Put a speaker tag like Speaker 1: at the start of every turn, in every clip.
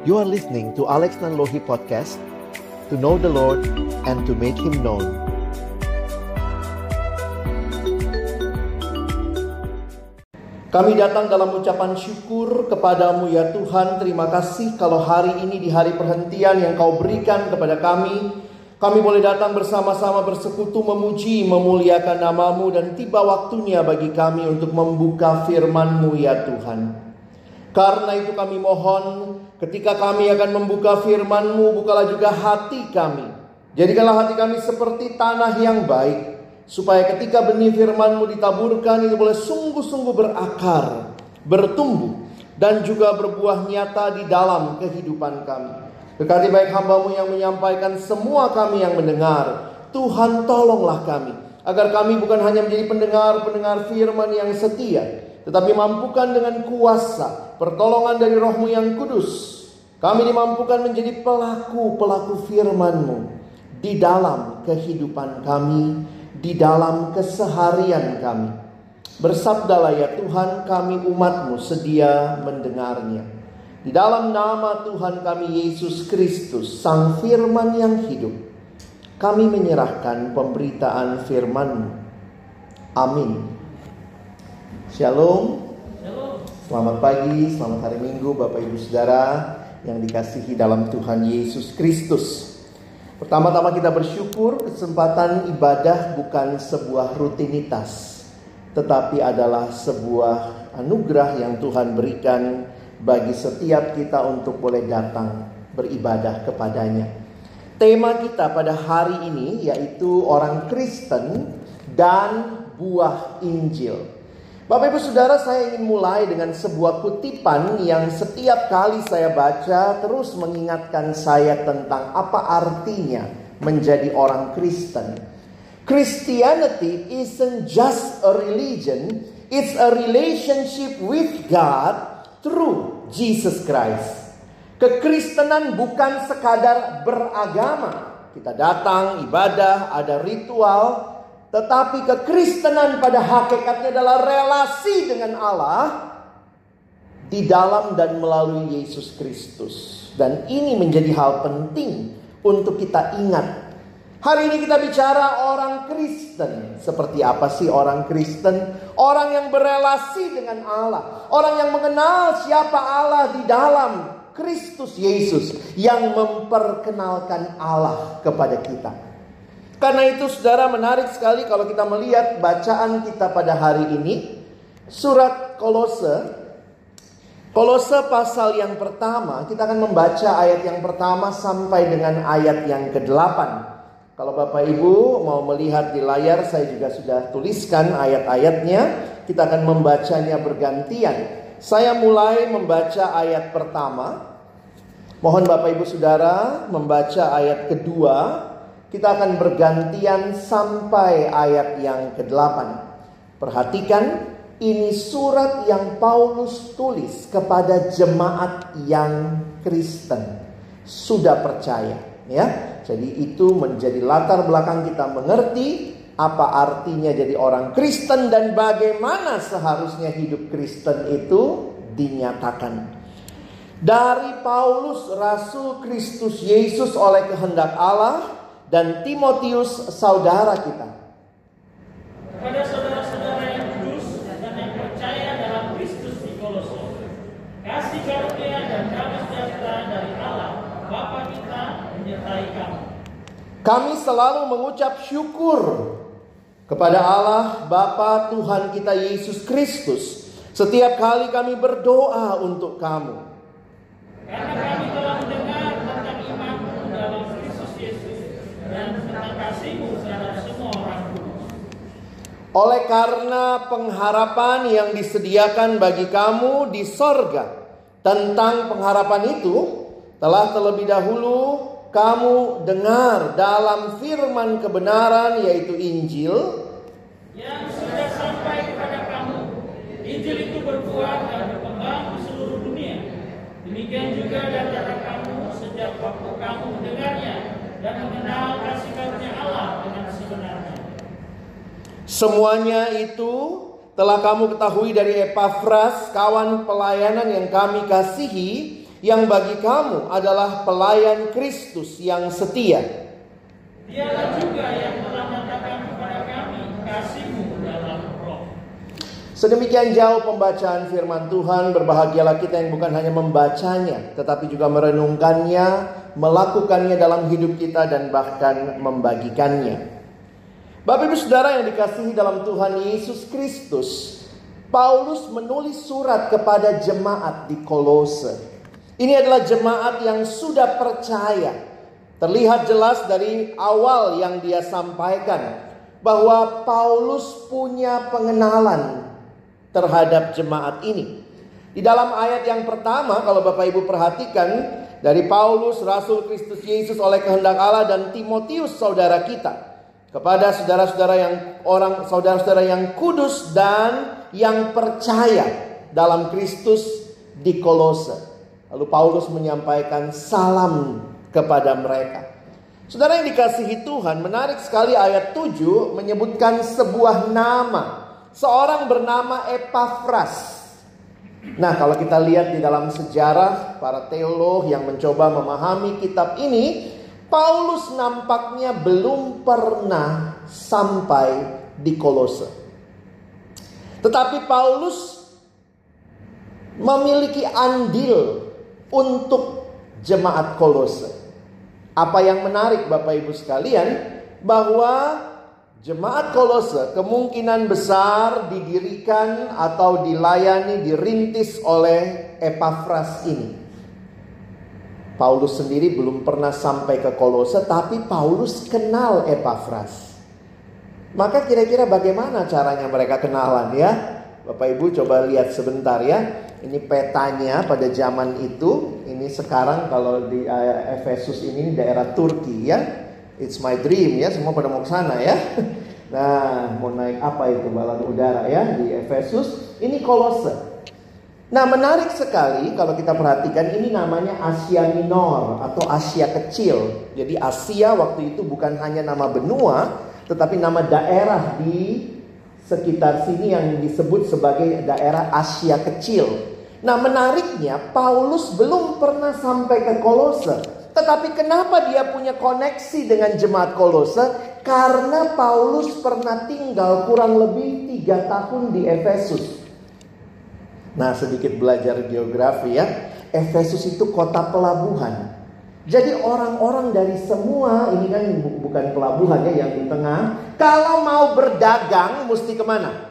Speaker 1: You are listening to Alex Nanlohi Podcast To know the Lord and to make Him known Kami datang dalam ucapan syukur kepadamu ya Tuhan Terima kasih kalau hari ini di hari perhentian yang kau berikan kepada kami kami boleh datang bersama-sama bersekutu memuji, memuliakan namamu dan tiba waktunya bagi kami untuk membuka firman-Mu ya Tuhan. Karena itu kami mohon ketika kami akan membuka firman-Mu, bukalah juga hati kami. Jadikanlah hati kami seperti tanah yang baik. Supaya ketika benih firman-Mu ditaburkan itu boleh sungguh-sungguh berakar, bertumbuh, dan juga berbuah nyata di dalam kehidupan kami. Berkati baik hambamu yang menyampaikan semua kami yang mendengar. Tuhan tolonglah kami. Agar kami bukan hanya menjadi pendengar-pendengar firman yang setia. Tetapi mampukan dengan kuasa pertolongan dari rohmu yang kudus. Kami dimampukan menjadi pelaku-pelaku firmanmu. Di dalam kehidupan kami. Di dalam keseharian kami. Bersabdalah ya Tuhan kami umatmu sedia mendengarnya. Di dalam nama Tuhan kami Yesus Kristus, Sang Firman yang hidup, kami menyerahkan pemberitaan firman Amin. Shalom. Selamat pagi, selamat hari Minggu Bapak Ibu Saudara yang dikasihi dalam Tuhan Yesus Kristus. Pertama-tama kita bersyukur kesempatan ibadah bukan sebuah rutinitas, tetapi adalah sebuah anugerah yang Tuhan berikan bagi setiap kita untuk boleh datang beribadah kepadanya. Tema kita pada hari ini yaitu orang Kristen dan buah Injil. Bapak Ibu Saudara, saya ingin mulai dengan sebuah kutipan yang setiap kali saya baca terus mengingatkan saya tentang apa artinya menjadi orang Kristen. Christianity isn't just a religion, it's a relationship with God through Jesus Christ. Kekristenan bukan sekadar beragama. Kita datang, ibadah, ada ritual. Tetapi kekristenan pada hakikatnya adalah relasi dengan Allah di dalam dan melalui Yesus Kristus. Dan ini menjadi hal penting untuk kita ingat Hari ini kita bicara orang Kristen. Seperti apa sih orang Kristen? Orang yang berelasi dengan Allah. Orang yang mengenal siapa Allah di dalam Kristus Yesus. Yang memperkenalkan Allah kepada kita. Karena itu saudara menarik sekali kalau kita melihat bacaan kita pada hari ini. Surat Kolose. Kolose pasal yang pertama. Kita akan membaca ayat yang pertama sampai dengan ayat yang ke-8. Kalau Bapak Ibu mau melihat di layar saya juga sudah tuliskan ayat-ayatnya. Kita akan membacanya bergantian. Saya mulai membaca ayat pertama. Mohon Bapak Ibu Saudara membaca ayat kedua. Kita akan bergantian sampai ayat yang ke-8. Perhatikan ini surat yang Paulus tulis kepada jemaat yang Kristen. Sudah percaya, ya. Jadi itu menjadi latar belakang kita mengerti apa artinya jadi orang Kristen dan bagaimana seharusnya hidup Kristen itu dinyatakan. Dari Paulus Rasul Kristus Yesus oleh kehendak Allah dan Timotius saudara kita. Kepada saudara-saudara yang kudus dan yang percaya dalam Kristus di Kolose. Kasih karunia dan damai sejahtera dari Allah Bapa kita menyertai kamu. Kami selalu mengucap syukur kepada Allah Bapa Tuhan kita Yesus Kristus setiap kali kami berdoa untuk kamu. Karena kami telah mendengar tentang imanmu dalam Kristus Yesus dan tentang kasihmu terhadap semua orang Oleh karena pengharapan yang disediakan bagi kamu di sorga tentang pengharapan itu telah terlebih dahulu kamu dengar dalam firman kebenaran yaitu Injil yang sudah sampai kepada kamu. Injil itu berbuah dan berkembang di seluruh dunia. Demikian juga antara kamu sejak waktu kamu mendengarnya dan mengenal kasih karunia Allah dengan sebenarnya. Semuanya itu telah kamu ketahui dari Epafras, kawan pelayanan yang kami kasihi, yang bagi kamu adalah pelayan Kristus yang setia.
Speaker 2: Dialah juga yang telah mengatakan kepada kami kasihmu dalam roh.
Speaker 1: Sedemikian jauh pembacaan firman Tuhan, berbahagialah kita yang bukan hanya membacanya, tetapi juga merenungkannya, melakukannya dalam hidup kita dan bahkan membagikannya. Bapak Ibu Saudara yang dikasihi dalam Tuhan Yesus Kristus, Paulus menulis surat kepada jemaat di Kolose. Ini adalah jemaat yang sudah percaya. Terlihat jelas dari awal yang dia sampaikan bahwa Paulus punya pengenalan terhadap jemaat ini. Di dalam ayat yang pertama kalau Bapak Ibu perhatikan dari Paulus Rasul Kristus Yesus oleh kehendak Allah dan Timotius saudara kita kepada saudara-saudara yang orang saudara-saudara yang kudus dan yang percaya dalam Kristus di Kolose. Lalu Paulus menyampaikan salam kepada mereka. Saudara yang dikasihi Tuhan, menarik sekali ayat 7 menyebutkan sebuah nama. Seorang bernama Epafras. Nah, kalau kita lihat di dalam sejarah para teolog yang mencoba memahami kitab ini, Paulus nampaknya belum pernah sampai di Kolose. Tetapi Paulus memiliki andil untuk jemaat Kolose. Apa yang menarik Bapak Ibu sekalian bahwa jemaat Kolose kemungkinan besar didirikan atau dilayani dirintis oleh Epafras ini. Paulus sendiri belum pernah sampai ke Kolose tapi Paulus kenal Epafras. Maka kira-kira bagaimana caranya mereka kenalan ya? Bapak Ibu coba lihat sebentar ya. Ini petanya pada zaman itu. Ini sekarang kalau di uh, Efesus ini daerah Turki ya. It's my dream ya. Semua pada mau ke sana ya. Nah, mau naik apa itu balon udara ya di Efesus? Ini Kolose. Nah, menarik sekali kalau kita perhatikan ini namanya Asia Minor atau Asia Kecil. Jadi Asia waktu itu bukan hanya nama benua, tetapi nama daerah di sekitar sini yang disebut sebagai daerah Asia Kecil. Nah menariknya Paulus belum pernah sampai ke Kolose. Tetapi kenapa dia punya koneksi dengan jemaat Kolose? Karena Paulus pernah tinggal kurang lebih tiga tahun di Efesus. Nah sedikit belajar geografi ya. Efesus itu kota pelabuhan. Jadi orang-orang dari semua ini kan bukan pelabuhan ya yang di tengah. Kalau mau berdagang mesti ke mana?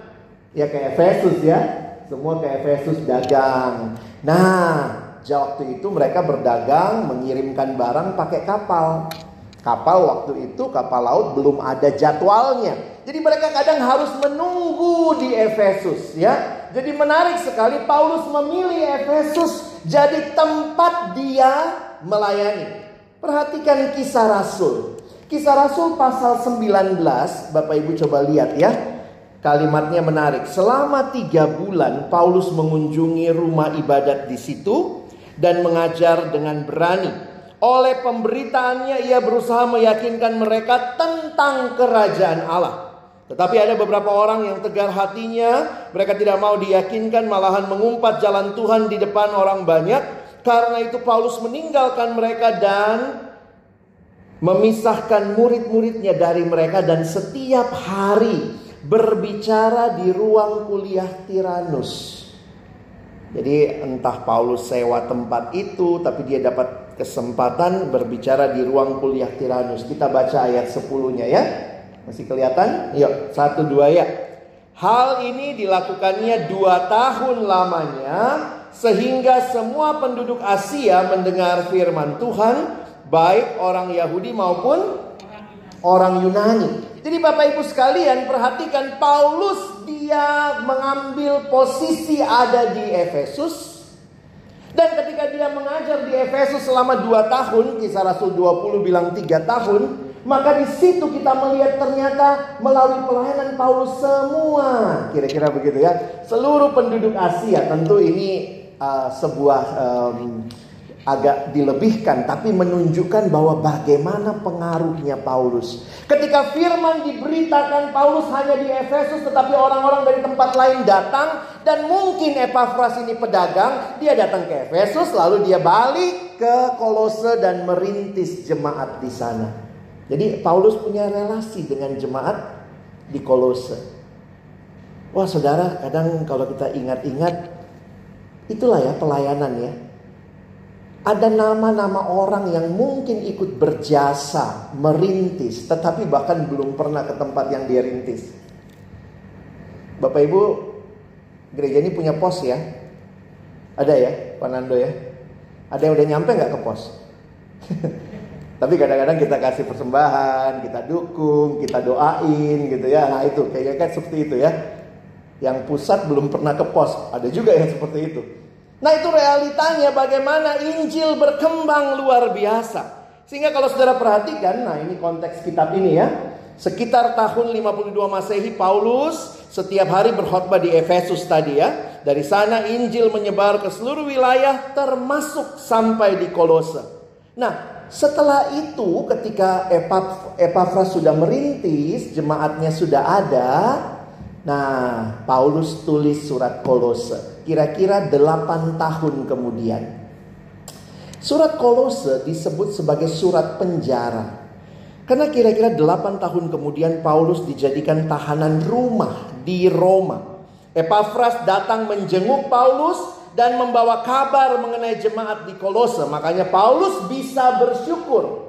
Speaker 1: Ya ke Efesus ya semua ke Efesus dagang. Nah, waktu itu mereka berdagang, mengirimkan barang pakai kapal. Kapal waktu itu kapal laut belum ada jadwalnya. Jadi mereka kadang harus menunggu di Efesus ya. Jadi menarik sekali Paulus memilih Efesus jadi tempat dia melayani. Perhatikan kisah Rasul. Kisah Rasul pasal 19, Bapak Ibu coba lihat ya. Kalimatnya menarik. Selama tiga bulan Paulus mengunjungi rumah ibadat di situ dan mengajar dengan berani. Oleh pemberitaannya ia berusaha meyakinkan mereka tentang kerajaan Allah. Tetapi ada beberapa orang yang tegar hatinya, mereka tidak mau diyakinkan malahan mengumpat jalan Tuhan di depan orang banyak. Karena itu Paulus meninggalkan mereka dan memisahkan murid-muridnya dari mereka dan setiap hari berbicara di ruang kuliah Tiranus. Jadi entah Paulus sewa tempat itu tapi dia dapat kesempatan berbicara di ruang kuliah Tiranus. Kita baca ayat 10-nya ya. Masih kelihatan? Yuk, satu dua ya. Hal ini dilakukannya dua tahun lamanya sehingga semua penduduk Asia mendengar firman Tuhan baik orang Yahudi maupun orang Yunani. Jadi Bapak Ibu sekalian perhatikan Paulus dia mengambil posisi ada di Efesus. Dan ketika dia mengajar di Efesus selama 2 tahun, kisah Rasul 20 bilang 3 tahun, maka di situ kita melihat ternyata melalui pelayanan Paulus semua, kira-kira begitu ya, seluruh penduduk Asia tentu ini uh, sebuah um, agak dilebihkan tapi menunjukkan bahwa bagaimana pengaruhnya Paulus. Ketika firman diberitakan Paulus hanya di Efesus tetapi orang-orang dari tempat lain datang dan mungkin Epafras ini pedagang, dia datang ke Efesus lalu dia balik ke Kolose dan merintis jemaat di sana. Jadi Paulus punya relasi dengan jemaat di Kolose. Wah saudara, kadang kalau kita ingat-ingat, itulah ya pelayanan ya ada nama-nama orang yang mungkin ikut berjasa, merintis, tetapi bahkan belum pernah ke tempat yang dia rintis. Bapak Ibu, gereja ini punya pos ya? Ada ya, Pak Nando ya? Ada yang udah nyampe nggak ke pos? Tapi kadang-kadang kita kasih persembahan, kita dukung, kita doain gitu ya. Nah itu kayaknya kan seperti itu ya. Yang pusat belum pernah ke pos, ada juga yang seperti itu. Nah itu realitanya bagaimana Injil berkembang luar biasa. Sehingga kalau saudara perhatikan, nah ini konteks kitab ini ya. Sekitar tahun 52 Masehi Paulus setiap hari berkhotbah di Efesus tadi ya. Dari sana Injil menyebar ke seluruh wilayah termasuk sampai di Kolose. Nah, setelah itu ketika Epafras sudah merintis, jemaatnya sudah ada, Nah, Paulus tulis surat Kolose kira-kira 8 tahun kemudian. Surat Kolose disebut sebagai surat penjara. Karena kira-kira 8 tahun kemudian Paulus dijadikan tahanan rumah di Roma. Epafras datang menjenguk Paulus dan membawa kabar mengenai jemaat di Kolose. Makanya Paulus bisa bersyukur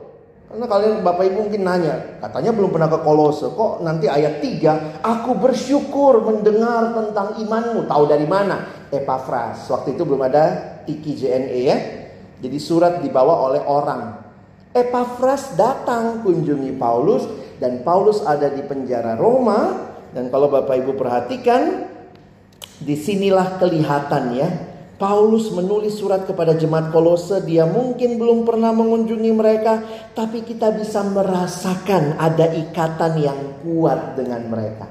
Speaker 1: karena kalian Bapak Ibu mungkin nanya, katanya belum pernah ke Kolose, kok nanti ayat 3, aku bersyukur mendengar tentang imanmu, tahu dari mana? Epafras, waktu itu belum ada Tiki JNE ya. Jadi surat dibawa oleh orang. Epafras datang kunjungi Paulus dan Paulus ada di penjara Roma dan kalau Bapak Ibu perhatikan di sinilah kelihatan ya Paulus menulis surat kepada jemaat Kolose, dia mungkin belum pernah mengunjungi mereka, tapi kita bisa merasakan ada ikatan yang kuat dengan mereka.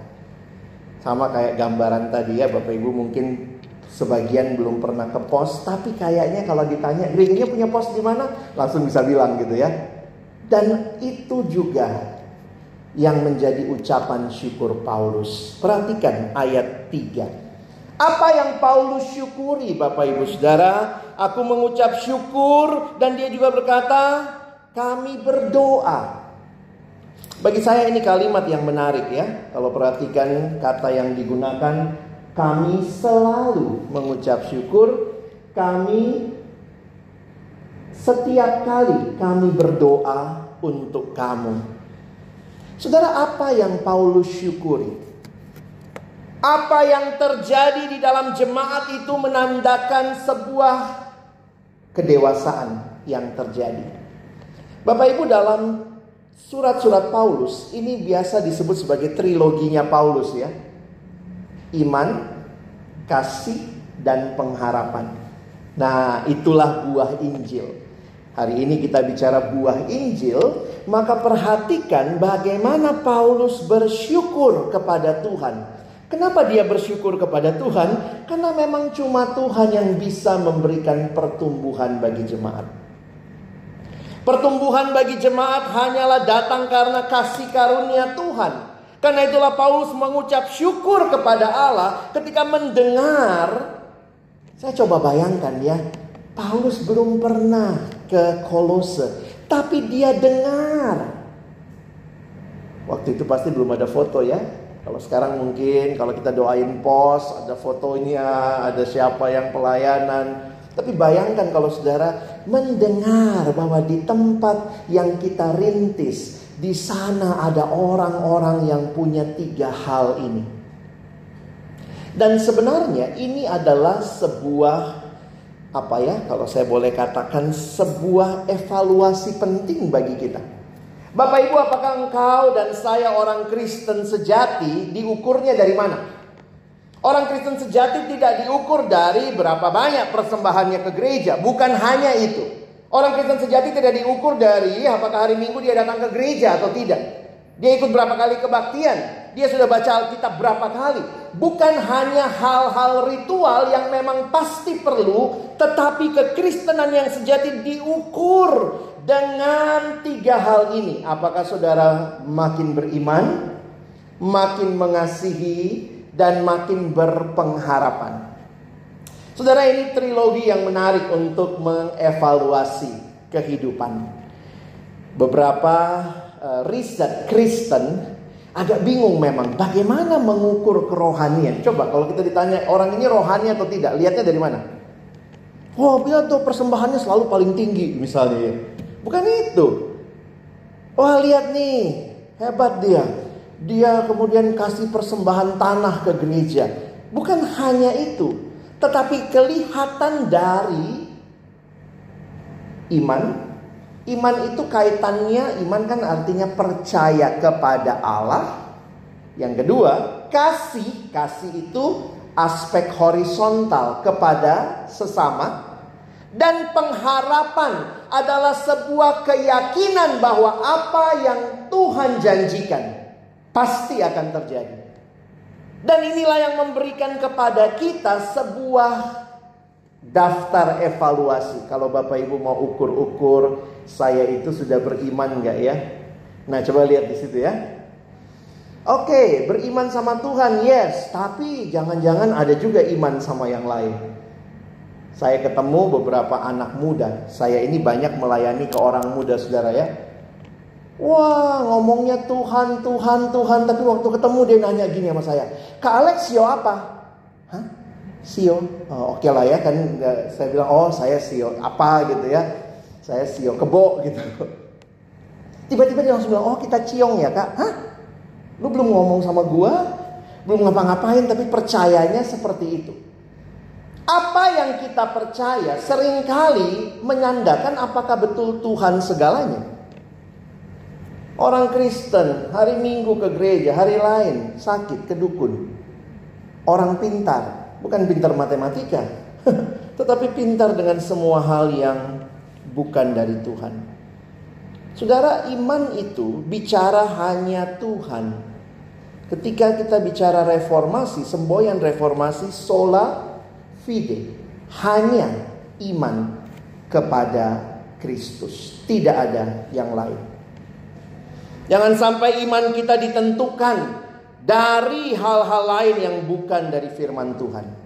Speaker 1: Sama kayak gambaran tadi ya, Bapak Ibu mungkin sebagian belum pernah ke pos, tapi kayaknya kalau ditanya gerejanya punya pos di mana, langsung bisa bilang gitu ya. Dan itu juga yang menjadi ucapan syukur Paulus. Perhatikan ayat 3. Apa yang Paulus syukuri Bapak Ibu Saudara? Aku mengucap syukur dan dia juga berkata, kami berdoa. Bagi saya ini kalimat yang menarik ya. Kalau perhatikan kata yang digunakan, kami selalu mengucap syukur, kami setiap kali kami berdoa untuk kamu. Saudara, apa yang Paulus syukuri? Apa yang terjadi di dalam jemaat itu menandakan sebuah kedewasaan yang terjadi. Bapak Ibu dalam surat-surat Paulus ini biasa disebut sebagai triloginya Paulus ya. Iman, kasih, dan pengharapan. Nah, itulah buah Injil. Hari ini kita bicara buah Injil, maka perhatikan bagaimana Paulus bersyukur kepada Tuhan Kenapa dia bersyukur kepada Tuhan? Karena memang cuma Tuhan yang bisa memberikan pertumbuhan bagi jemaat. Pertumbuhan bagi jemaat hanyalah datang karena kasih karunia Tuhan. Karena itulah Paulus mengucap syukur kepada Allah ketika mendengar. Saya coba bayangkan ya, Paulus belum pernah ke Kolose, tapi dia dengar. Waktu itu pasti belum ada foto ya, kalau sekarang mungkin kalau kita doain pos, ada fotonya, ada siapa yang pelayanan. Tapi bayangkan kalau saudara mendengar bahwa di tempat yang kita rintis, di sana ada orang-orang yang punya tiga hal ini. Dan sebenarnya ini adalah sebuah apa ya, kalau saya boleh katakan sebuah evaluasi penting bagi kita. Bapak Ibu, apakah engkau dan saya orang Kristen sejati diukurnya dari mana? Orang Kristen sejati tidak diukur dari berapa banyak persembahannya ke gereja, bukan hanya itu. Orang Kristen sejati tidak diukur dari apakah hari Minggu dia datang ke gereja atau tidak. Dia ikut berapa kali kebaktian, dia sudah baca Alkitab berapa kali. bukan hanya hal-hal ritual yang memang pasti perlu, tetapi kekristenan yang sejati diukur dengan tiga hal ini. Apakah saudara makin beriman, makin mengasihi, dan makin berpengharapan? Saudara ini trilogi yang menarik untuk mengevaluasi kehidupan. Beberapa riset Kristen agak bingung memang bagaimana mengukur kerohanian. Coba kalau kita ditanya orang ini rohani atau tidak, lihatnya dari mana? Oh, dia tuh persembahannya selalu paling tinggi misalnya ya. Bukan itu. Wah, lihat nih, hebat dia. Dia kemudian kasih persembahan tanah ke gereja. Bukan hanya itu, tetapi kelihatan dari iman Iman itu kaitannya, iman kan artinya percaya kepada Allah. Yang kedua, kasih. Kasih itu aspek horizontal kepada sesama. Dan pengharapan adalah sebuah keyakinan bahwa apa yang Tuhan janjikan pasti akan terjadi. Dan inilah yang memberikan kepada kita sebuah daftar evaluasi. Kalau Bapak Ibu mau ukur-ukur saya itu sudah beriman nggak ya? Nah coba lihat di situ ya. Oke, beriman sama Tuhan, yes. Tapi jangan-jangan ada juga iman sama yang lain. Saya ketemu beberapa anak muda. Saya ini banyak melayani ke orang muda, saudara ya. Wah, ngomongnya Tuhan, Tuhan, Tuhan. Tapi waktu ketemu dia nanya gini sama saya. Kak Alex, yo apa? Hah? Sio. Oh, Oke okay lah ya kan saya bilang oh saya Sio apa gitu ya. Saya Sio kebo gitu. Tiba-tiba dia langsung bilang oh kita ciong ya kak. Hah? Lu belum ngomong sama gua, belum ngapa-ngapain tapi percayanya seperti itu. Apa yang kita percaya sering kali menyandakan apakah betul Tuhan segalanya. Orang Kristen hari Minggu ke gereja, hari lain sakit ke dukun. Orang pintar bukan pintar matematika, tetapi pintar dengan semua hal yang bukan dari Tuhan. Saudara, iman itu bicara hanya Tuhan. Ketika kita bicara reformasi, semboyan reformasi sola fide, hanya iman kepada Kristus, tidak ada yang lain. Jangan sampai iman kita ditentukan dari hal-hal lain yang bukan dari firman Tuhan.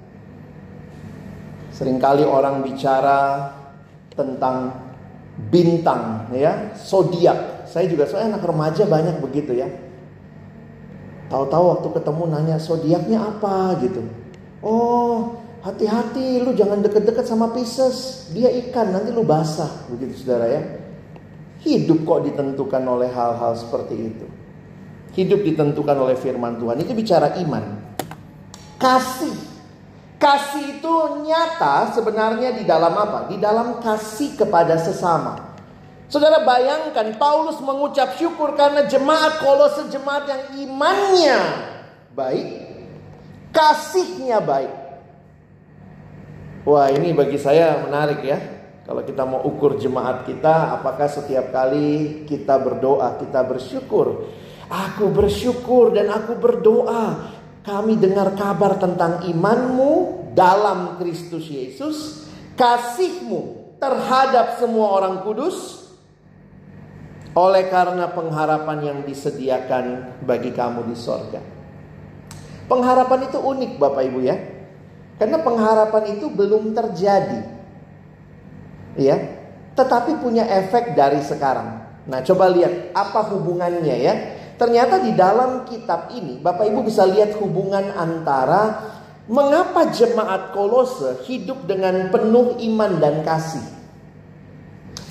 Speaker 1: Seringkali orang bicara tentang bintang ya, zodiak. Saya juga saya anak remaja banyak begitu ya. Tahu-tahu waktu ketemu nanya zodiaknya apa gitu. Oh, hati-hati lu jangan deket-deket sama Pisces. Dia ikan, nanti lu basah begitu Saudara ya. Hidup kok ditentukan oleh hal-hal seperti itu. Hidup ditentukan oleh firman Tuhan. Itu bicara iman. Kasih. Kasih itu nyata sebenarnya di dalam apa? Di dalam kasih kepada sesama. Saudara bayangkan Paulus mengucap syukur karena jemaat kolose jemaat yang imannya baik, kasihnya baik. Wah ini bagi saya menarik ya. Kalau kita mau ukur jemaat kita, apakah setiap kali kita berdoa, kita bersyukur, Aku bersyukur dan aku berdoa. Kami dengar kabar tentang imanmu dalam Kristus Yesus. Kasihmu terhadap semua orang kudus. Oleh karena pengharapan yang disediakan bagi kamu di sorga. Pengharapan itu unik Bapak Ibu ya. Karena pengharapan itu belum terjadi. Ya, tetapi punya efek dari sekarang. Nah, coba lihat apa hubungannya ya. Ternyata di dalam kitab ini Bapak Ibu bisa lihat hubungan antara mengapa jemaat Kolose hidup dengan penuh iman dan kasih.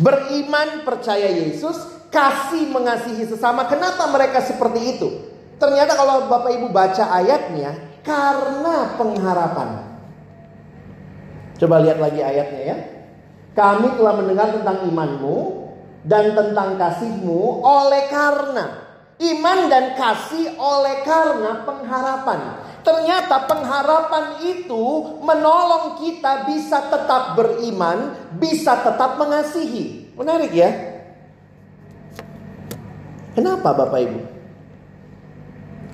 Speaker 1: Beriman percaya Yesus, kasih mengasihi sesama. Kenapa mereka seperti itu? Ternyata kalau Bapak Ibu baca ayatnya karena pengharapan. Coba lihat lagi ayatnya ya. Kami telah mendengar tentang imanmu dan tentang kasihmu oleh karena Iman dan kasih oleh karena pengharapan. Ternyata pengharapan itu menolong kita bisa tetap beriman, bisa tetap mengasihi. Menarik ya? Kenapa Bapak Ibu?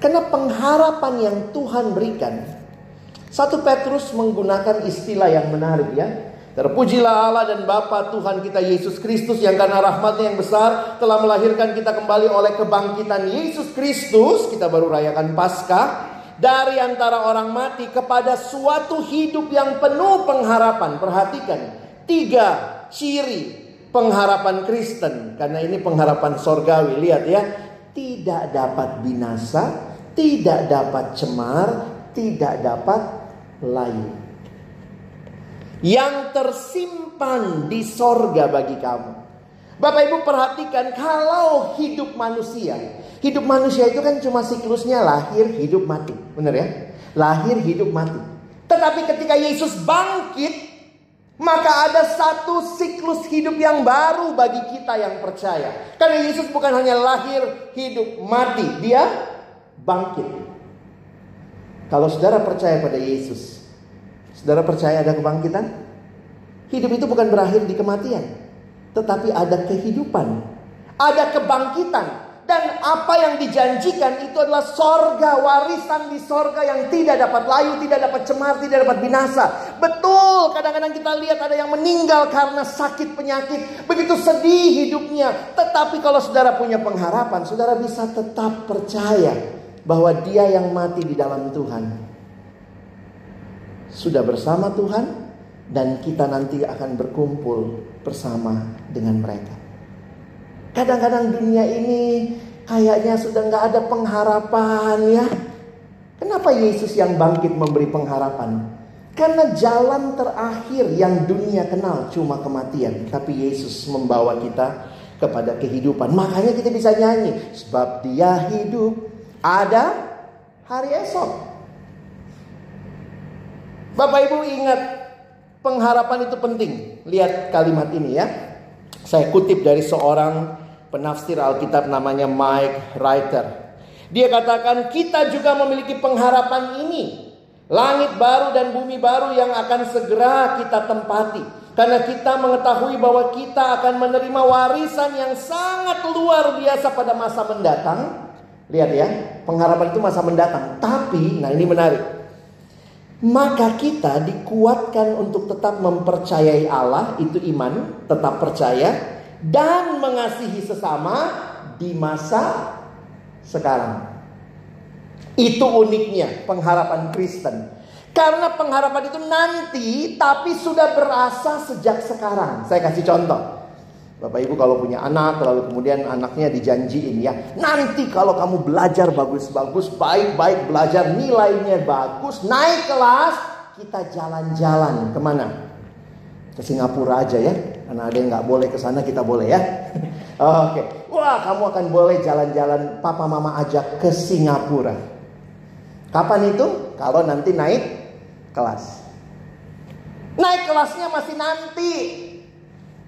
Speaker 1: Karena pengharapan yang Tuhan berikan. Satu Petrus menggunakan istilah yang menarik ya. Terpujilah Allah dan Bapa Tuhan kita Yesus Kristus yang karena rahmatnya yang besar telah melahirkan kita kembali oleh kebangkitan Yesus Kristus. Kita baru rayakan Paskah. Dari antara orang mati kepada suatu hidup yang penuh pengharapan. Perhatikan. Tiga ciri pengharapan Kristen. Karena ini pengharapan sorgawi. Lihat ya. Tidak dapat binasa. Tidak dapat cemar. Tidak dapat layu yang tersimpan di sorga bagi kamu. Bapak Ibu perhatikan kalau hidup manusia, hidup manusia itu kan cuma siklusnya lahir, hidup, mati. Benar ya? Lahir, hidup, mati. Tetapi ketika Yesus bangkit, maka ada satu siklus hidup yang baru bagi kita yang percaya. Karena Yesus bukan hanya lahir, hidup, mati. Dia bangkit. Kalau saudara percaya pada Yesus, Saudara percaya ada kebangkitan? Hidup itu bukan berakhir di kematian, tetapi ada kehidupan, ada kebangkitan. Dan apa yang dijanjikan itu adalah sorga, warisan di sorga yang tidak dapat layu, tidak dapat cemar, tidak dapat binasa. Betul, kadang-kadang kita lihat ada yang meninggal karena sakit penyakit. Begitu sedih hidupnya. Tetapi kalau saudara punya pengharapan, saudara bisa tetap percaya bahwa dia yang mati di dalam Tuhan sudah bersama Tuhan dan kita nanti akan berkumpul bersama dengan mereka. Kadang-kadang dunia ini kayaknya sudah nggak ada pengharapan ya. Kenapa Yesus yang bangkit memberi pengharapan? Karena jalan terakhir yang dunia kenal cuma kematian. Tapi Yesus membawa kita kepada kehidupan. Makanya kita bisa nyanyi. Sebab dia hidup ada hari esok. Bapak Ibu ingat pengharapan itu penting. Lihat kalimat ini ya. Saya kutip dari seorang penafsir Alkitab namanya Mike Writer. Dia katakan kita juga memiliki pengharapan ini. Langit baru dan bumi baru yang akan segera kita tempati. Karena kita mengetahui bahwa kita akan menerima warisan yang sangat luar biasa pada masa mendatang. Lihat ya, pengharapan itu masa mendatang. Tapi, nah ini menarik maka kita dikuatkan untuk tetap mempercayai Allah, itu iman, tetap percaya dan mengasihi sesama di masa sekarang. Itu uniknya pengharapan Kristen. Karena pengharapan itu nanti tapi sudah berasa sejak sekarang. Saya kasih contoh. Bapak Ibu kalau punya anak lalu kemudian anaknya dijanjiin ya nanti kalau kamu belajar bagus-bagus baik-baik belajar nilainya bagus naik kelas kita jalan-jalan ke mana? Ke Singapura aja ya karena ada yang nggak boleh ke sana kita boleh ya. Oke wah kamu akan boleh jalan-jalan papa mama ajak ke Singapura. Kapan itu? Kalau nanti naik kelas. Naik kelasnya masih nanti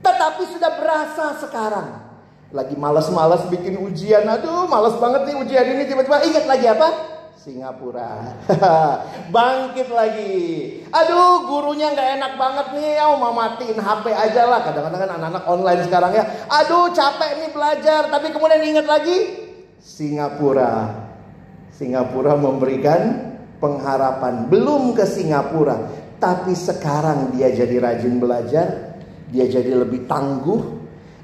Speaker 1: tetapi sudah berasa sekarang. Lagi malas-malas bikin ujian. Aduh, malas banget nih ujian ini. Tiba-tiba ingat lagi apa? Singapura. Bangkit lagi. Aduh, gurunya nggak enak banget nih. Oh, mau matiin HP aja lah. Kadang-kadang kan anak-anak online sekarang ya. Aduh, capek nih belajar. Tapi kemudian ingat lagi. Singapura. Singapura memberikan pengharapan. Belum ke Singapura. Tapi sekarang dia jadi rajin belajar dia jadi lebih tangguh.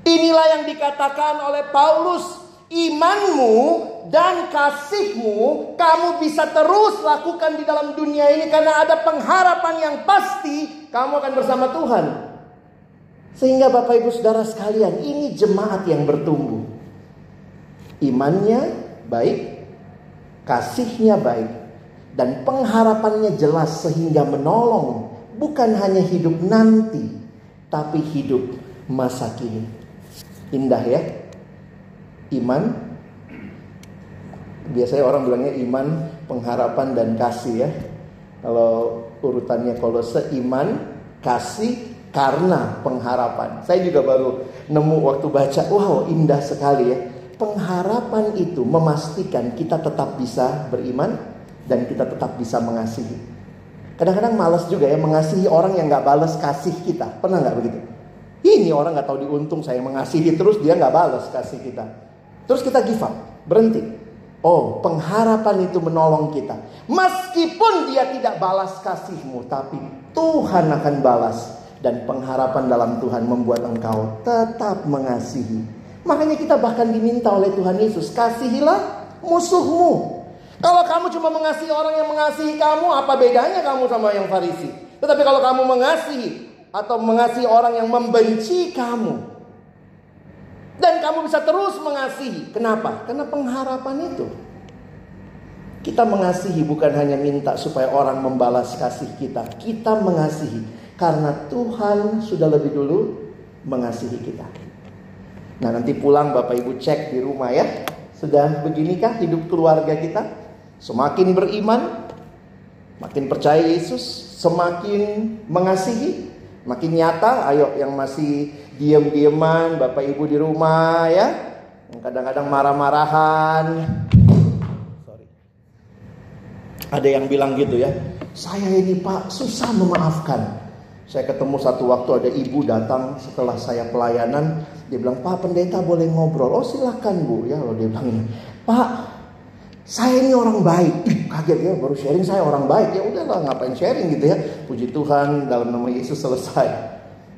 Speaker 1: Inilah yang dikatakan oleh Paulus. Imanmu dan kasihmu kamu bisa terus lakukan di dalam dunia ini karena ada pengharapan yang pasti kamu akan bersama Tuhan. Sehingga Bapak Ibu Saudara sekalian, ini jemaat yang bertumbuh. Imannya baik, kasihnya baik, dan pengharapannya jelas sehingga menolong bukan hanya hidup nanti, tapi hidup masa kini. Indah ya. Iman biasanya orang bilangnya iman, pengharapan dan kasih ya. Kalau urutannya kalau seiman, kasih karena pengharapan. Saya juga baru nemu waktu baca, wow indah sekali ya. Pengharapan itu memastikan kita tetap bisa beriman dan kita tetap bisa mengasihi. Kadang-kadang malas juga ya mengasihi orang yang nggak balas kasih kita. Pernah nggak begitu? Ini orang nggak tahu diuntung saya mengasihi terus dia nggak balas kasih kita. Terus kita give up, berhenti. Oh, pengharapan itu menolong kita. Meskipun dia tidak balas kasihmu, tapi Tuhan akan balas. Dan pengharapan dalam Tuhan membuat engkau tetap mengasihi. Makanya kita bahkan diminta oleh Tuhan Yesus, kasihilah musuhmu. Kalau kamu cuma mengasihi orang yang mengasihi kamu, apa bedanya kamu sama yang Farisi? Tetapi kalau kamu mengasihi atau mengasihi orang yang membenci kamu, dan kamu bisa terus mengasihi. Kenapa? Karena pengharapan itu. Kita mengasihi bukan hanya minta supaya orang membalas kasih kita. Kita mengasihi karena Tuhan sudah lebih dulu mengasihi kita. Nah nanti pulang Bapak Ibu cek di rumah ya. Sudah beginikah hidup keluarga kita? Semakin beriman, makin percaya Yesus, semakin mengasihi, makin nyata. Ayo yang masih diam-diaman, Bapak Ibu di rumah ya, kadang-kadang marah-marahan. Sorry. Ada yang bilang gitu ya, saya ini Pak susah memaafkan. Saya ketemu satu waktu ada ibu datang setelah saya pelayanan, dia bilang Pak pendeta boleh ngobrol. Oh silakan bu, ya lo dia bilang Pak saya ini orang baik. Ih, kaget ya, baru sharing saya orang baik. Ya udahlah, ngapain sharing gitu ya. Puji Tuhan, dalam nama Yesus selesai.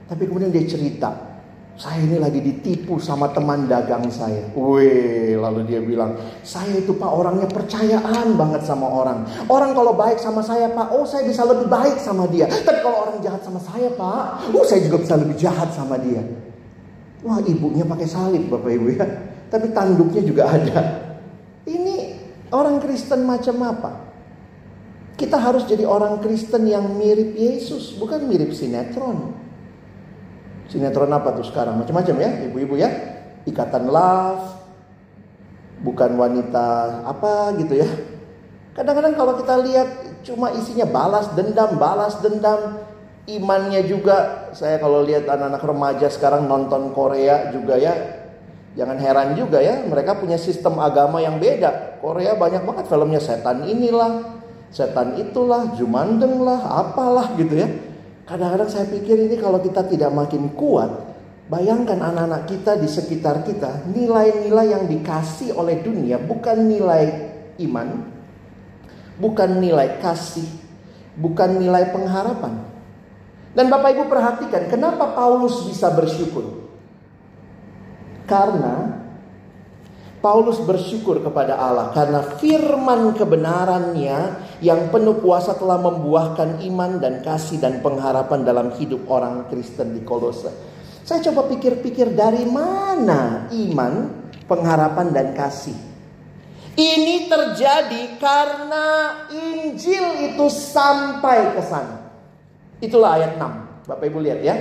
Speaker 1: Tapi kemudian dia cerita, saya ini lagi ditipu sama teman dagang saya. Wih, lalu dia bilang, saya itu pak orangnya percayaan banget sama orang. Orang kalau baik sama saya pak, oh saya bisa lebih baik sama dia. Tapi kalau orang jahat sama saya pak, oh saya juga bisa lebih jahat sama dia. Wah ibunya pakai salib bapak ibu ya. Tapi tanduknya juga ada. Orang Kristen macam apa? Kita harus jadi orang Kristen yang mirip Yesus, bukan mirip sinetron. Sinetron apa tuh sekarang? Macam-macam ya, ibu-ibu ya. Ikatan love, bukan wanita apa gitu ya. Kadang-kadang kalau kita lihat cuma isinya balas dendam, balas dendam. Imannya juga, saya kalau lihat anak-anak remaja sekarang nonton Korea juga ya, Jangan heran juga ya, mereka punya sistem agama yang beda. Korea banyak banget filmnya setan inilah, setan itulah, jumandeng lah, apalah gitu ya. Kadang-kadang saya pikir ini kalau kita tidak makin kuat, bayangkan anak-anak kita di sekitar kita, nilai-nilai yang dikasih oleh dunia bukan nilai iman, bukan nilai kasih, bukan nilai pengharapan. Dan Bapak Ibu perhatikan, kenapa Paulus bisa bersyukur? Karena Paulus bersyukur kepada Allah karena firman kebenarannya yang penuh kuasa telah membuahkan iman dan kasih dan pengharapan dalam hidup orang Kristen di Kolose. Saya coba pikir-pikir dari mana iman, pengharapan dan kasih. Ini terjadi karena Injil itu sampai ke sana. Itulah ayat 6. Bapak Ibu lihat ya.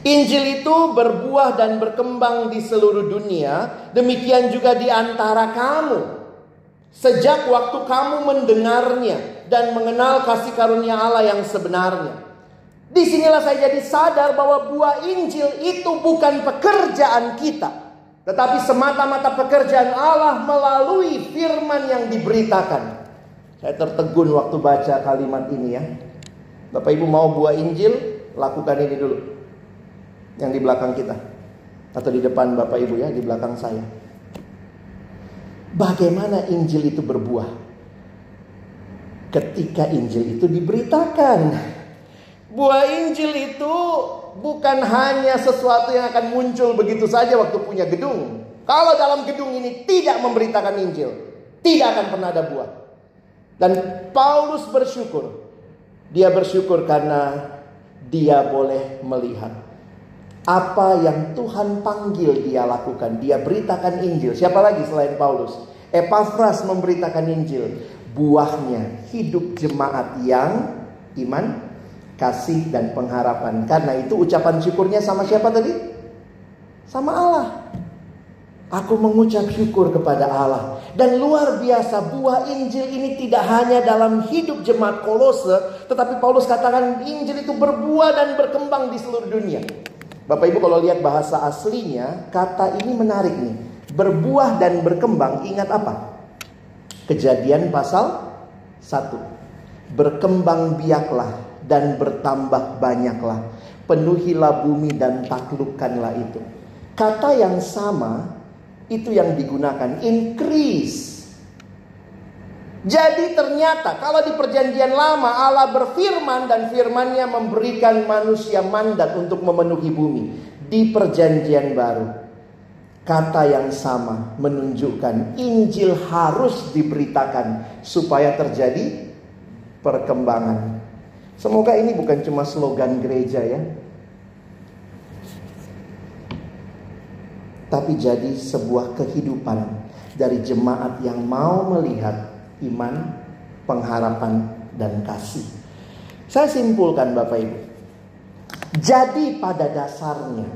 Speaker 1: Injil itu berbuah dan berkembang di seluruh dunia, demikian juga di antara kamu. Sejak waktu kamu mendengarnya dan mengenal kasih karunia Allah yang sebenarnya. Di sinilah saya jadi sadar bahwa buah Injil itu bukan pekerjaan kita. Tetapi semata-mata pekerjaan Allah melalui firman yang diberitakan. Saya tertegun waktu baca kalimat ini ya. Bapak Ibu mau buah Injil, lakukan ini dulu yang di belakang kita atau di depan Bapak Ibu ya, di belakang saya. Bagaimana Injil itu berbuah? Ketika Injil itu diberitakan. Buah Injil itu bukan hanya sesuatu yang akan muncul begitu saja waktu punya gedung. Kalau dalam gedung ini tidak memberitakan Injil, tidak akan pernah ada buah. Dan Paulus bersyukur. Dia bersyukur karena dia boleh melihat apa yang Tuhan panggil dia lakukan. Dia beritakan Injil. Siapa lagi selain Paulus? Epafras memberitakan Injil. Buahnya hidup jemaat yang iman, kasih dan pengharapan. Karena itu ucapan syukurnya sama siapa tadi? Sama Allah. Aku mengucap syukur kepada Allah. Dan luar biasa buah Injil ini tidak hanya dalam hidup jemaat kolose. Tetapi Paulus katakan Injil itu berbuah dan berkembang di seluruh dunia. Bapak Ibu kalau lihat bahasa aslinya, kata ini menarik nih. Berbuah dan berkembang, ingat apa? Kejadian pasal 1. Berkembang biaklah dan bertambah banyaklah. Penuhilah bumi dan taklukkanlah itu. Kata yang sama itu yang digunakan increase Jadi ternyata kalau di perjanjian lama Allah berfirman dan firmannya memberikan manusia mandat untuk memenuhi bumi. Di perjanjian baru kata yang sama menunjukkan Injil harus diberitakan supaya terjadi perkembangan. Semoga ini bukan cuma slogan gereja ya. Tapi jadi sebuah kehidupan dari jemaat yang mau melihat iman, pengharapan, dan kasih. Saya simpulkan Bapak Ibu. Jadi pada dasarnya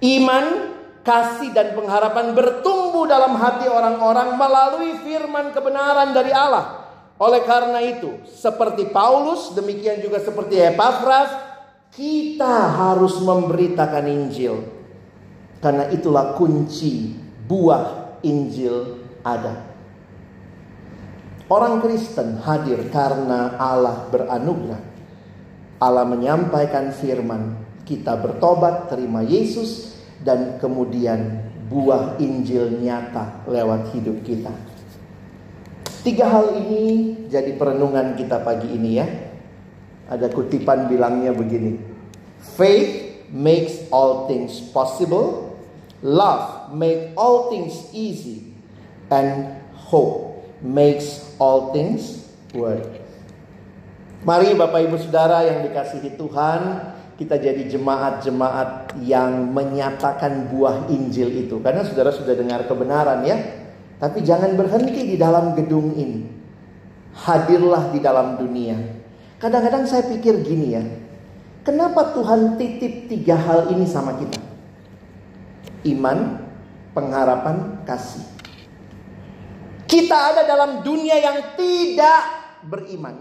Speaker 1: iman, kasih dan pengharapan bertumbuh dalam hati orang-orang melalui firman kebenaran dari Allah. Oleh karena itu, seperti Paulus, demikian juga seperti Epaphras, kita harus memberitakan Injil. Karena itulah kunci buah Injil ada. Orang Kristen hadir karena Allah beranugerah. Allah menyampaikan firman, kita bertobat, terima Yesus, dan kemudian buah Injil nyata lewat hidup kita. Tiga hal ini jadi perenungan kita pagi ini ya. Ada kutipan bilangnya begini. Faith makes all things possible. Love make all things easy. And hope makes all things work. Mari Bapak Ibu Saudara yang dikasihi Tuhan, kita jadi jemaat-jemaat yang menyatakan buah Injil itu. Karena saudara sudah dengar kebenaran ya. Tapi jangan berhenti di dalam gedung ini. Hadirlah di dalam dunia. Kadang-kadang saya pikir gini ya. Kenapa Tuhan titip tiga hal ini sama kita? Iman, pengharapan, kasih. Kita ada dalam dunia yang tidak beriman.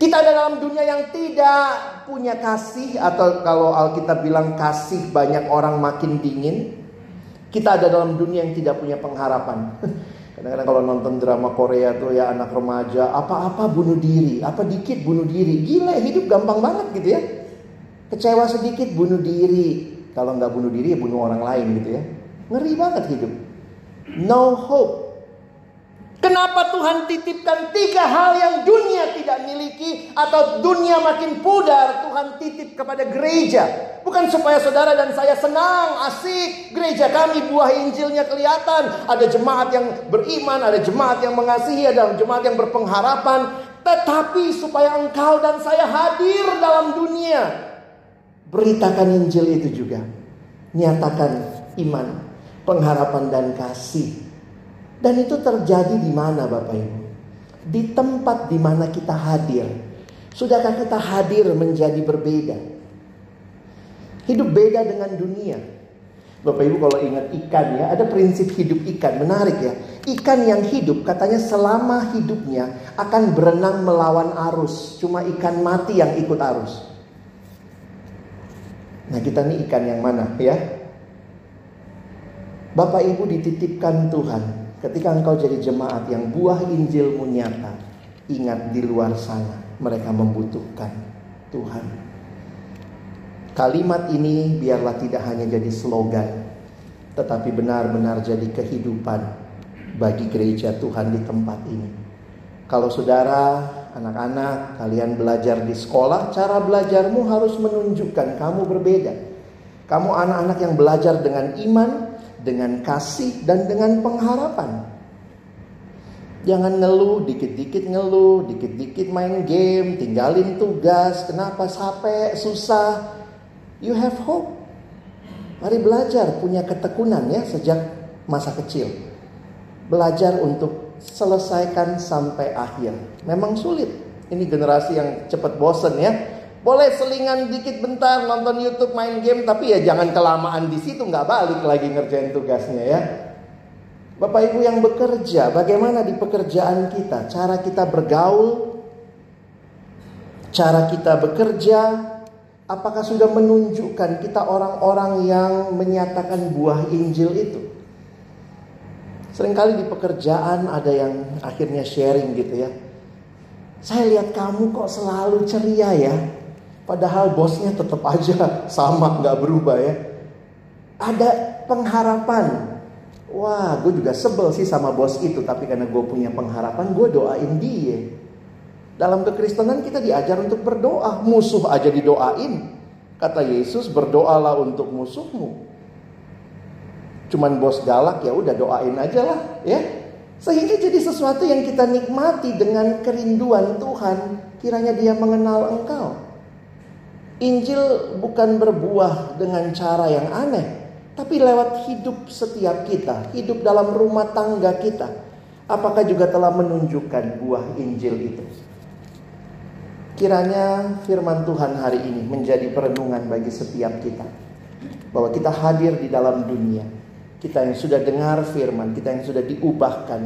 Speaker 1: Kita ada dalam dunia yang tidak punya kasih atau kalau Alkitab bilang kasih banyak orang makin dingin. Kita ada dalam dunia yang tidak punya pengharapan. Kadang-kadang kalau nonton drama Korea tuh ya anak remaja apa-apa bunuh diri, apa dikit bunuh diri. Gila hidup gampang banget gitu ya. Kecewa sedikit bunuh diri. Kalau nggak bunuh diri ya bunuh orang lain gitu ya. Ngeri banget hidup. No hope. Kenapa Tuhan titipkan tiga hal yang dunia tidak miliki atau dunia makin pudar Tuhan titip kepada gereja. Bukan supaya saudara dan saya senang, asik. Gereja kami buah Injilnya kelihatan. Ada jemaat yang beriman, ada jemaat yang mengasihi, ada jemaat yang berpengharapan. Tetapi supaya engkau dan saya hadir dalam dunia. Beritakan Injil itu juga. Nyatakan iman, pengharapan dan kasih dan itu terjadi di mana Bapak Ibu? Di tempat di mana kita hadir. Sudahkah kita hadir menjadi berbeda? Hidup beda dengan dunia. Bapak Ibu kalau ingat ikan ya, ada prinsip hidup ikan, menarik ya. Ikan yang hidup katanya selama hidupnya akan berenang melawan arus. Cuma ikan mati yang ikut arus. Nah kita nih ikan yang mana ya? Bapak Ibu dititipkan Tuhan Ketika engkau jadi jemaat yang buah Injilmu nyata, ingat di luar sana mereka membutuhkan Tuhan. Kalimat ini biarlah tidak hanya jadi slogan, tetapi benar-benar jadi kehidupan bagi gereja Tuhan di tempat ini. Kalau saudara, anak-anak, kalian belajar di sekolah, cara belajarmu harus menunjukkan kamu berbeda. Kamu anak-anak yang belajar dengan iman, dengan kasih dan dengan pengharapan. Jangan ngeluh, dikit-dikit ngeluh, dikit-dikit main game, tinggalin tugas, kenapa capek, susah. You have hope. Mari belajar punya ketekunan ya sejak masa kecil. Belajar untuk selesaikan sampai akhir. Memang sulit. Ini generasi yang cepat bosen ya. Boleh selingan dikit bentar nonton YouTube main game tapi ya jangan kelamaan di situ nggak balik lagi ngerjain tugasnya ya. Bapak Ibu yang bekerja, bagaimana di pekerjaan kita? Cara kita bergaul, cara kita bekerja, apakah sudah menunjukkan kita orang-orang yang menyatakan buah Injil itu? Seringkali di pekerjaan ada yang akhirnya sharing gitu ya. Saya lihat kamu kok selalu ceria ya. Padahal bosnya tetap aja sama nggak berubah ya. Ada pengharapan. Wah, gue juga sebel sih sama bos itu, tapi karena gue punya pengharapan, gue doain dia. Dalam kekristenan kita diajar untuk berdoa, musuh aja didoain. Kata Yesus, berdoalah untuk musuhmu. Cuman bos galak ya udah doain aja lah, ya. Sehingga jadi sesuatu yang kita nikmati dengan kerinduan Tuhan, kiranya dia mengenal engkau. Injil bukan berbuah dengan cara yang aneh, tapi lewat hidup setiap kita, hidup dalam rumah tangga kita. Apakah juga telah menunjukkan buah Injil itu? Kiranya firman Tuhan hari ini menjadi perenungan bagi setiap kita. Bahwa kita hadir di dalam dunia. Kita yang sudah dengar firman, kita yang sudah diubahkan.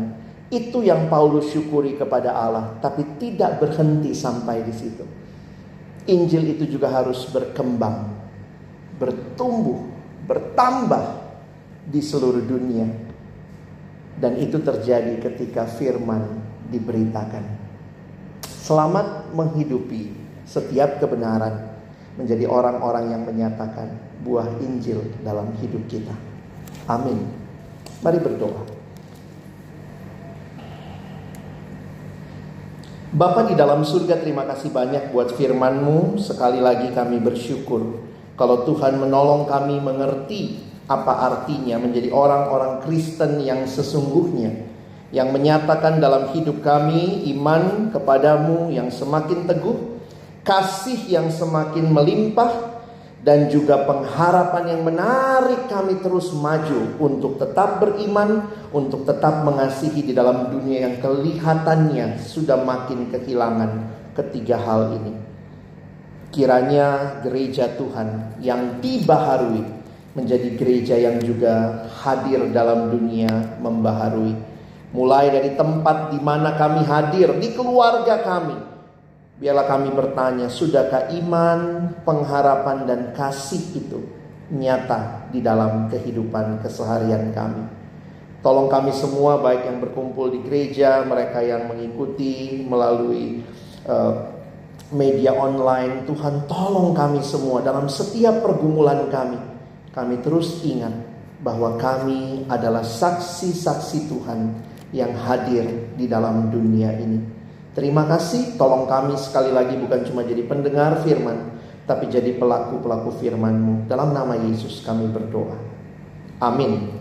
Speaker 1: Itu yang Paulus syukuri kepada Allah. Tapi tidak berhenti sampai di situ. Injil itu juga harus berkembang. Bertumbuh, bertambah di seluruh dunia. Dan itu terjadi ketika firman diberitakan. Selamat menghidupi setiap kebenaran menjadi orang-orang yang menyatakan buah Injil dalam hidup kita. Amin. Mari berdoa. Bapak di dalam surga terima kasih banyak buat firman-Mu. Sekali lagi kami bersyukur kalau Tuhan menolong kami mengerti apa artinya menjadi orang-orang Kristen yang sesungguhnya yang menyatakan dalam hidup kami iman kepadamu yang semakin teguh, kasih yang semakin melimpah, dan juga pengharapan yang menarik kami terus maju untuk tetap beriman, untuk tetap mengasihi di dalam dunia yang kelihatannya sudah makin kehilangan ketiga hal ini. Kiranya gereja Tuhan yang dibaharui menjadi gereja yang juga hadir dalam dunia membaharui Mulai dari tempat di mana kami hadir, di keluarga kami. Biarlah kami bertanya, sudahkah iman, pengharapan, dan kasih itu nyata di dalam kehidupan keseharian kami? Tolong kami semua, baik yang berkumpul di gereja, mereka yang mengikuti melalui uh, media online. Tuhan, tolong kami semua dalam setiap pergumulan kami. Kami terus ingat bahwa kami adalah saksi-saksi Tuhan yang hadir di dalam dunia ini. Terima kasih, tolong kami sekali lagi bukan cuma jadi pendengar firman, tapi jadi pelaku-pelaku firman-Mu. Dalam nama Yesus kami berdoa. Amin.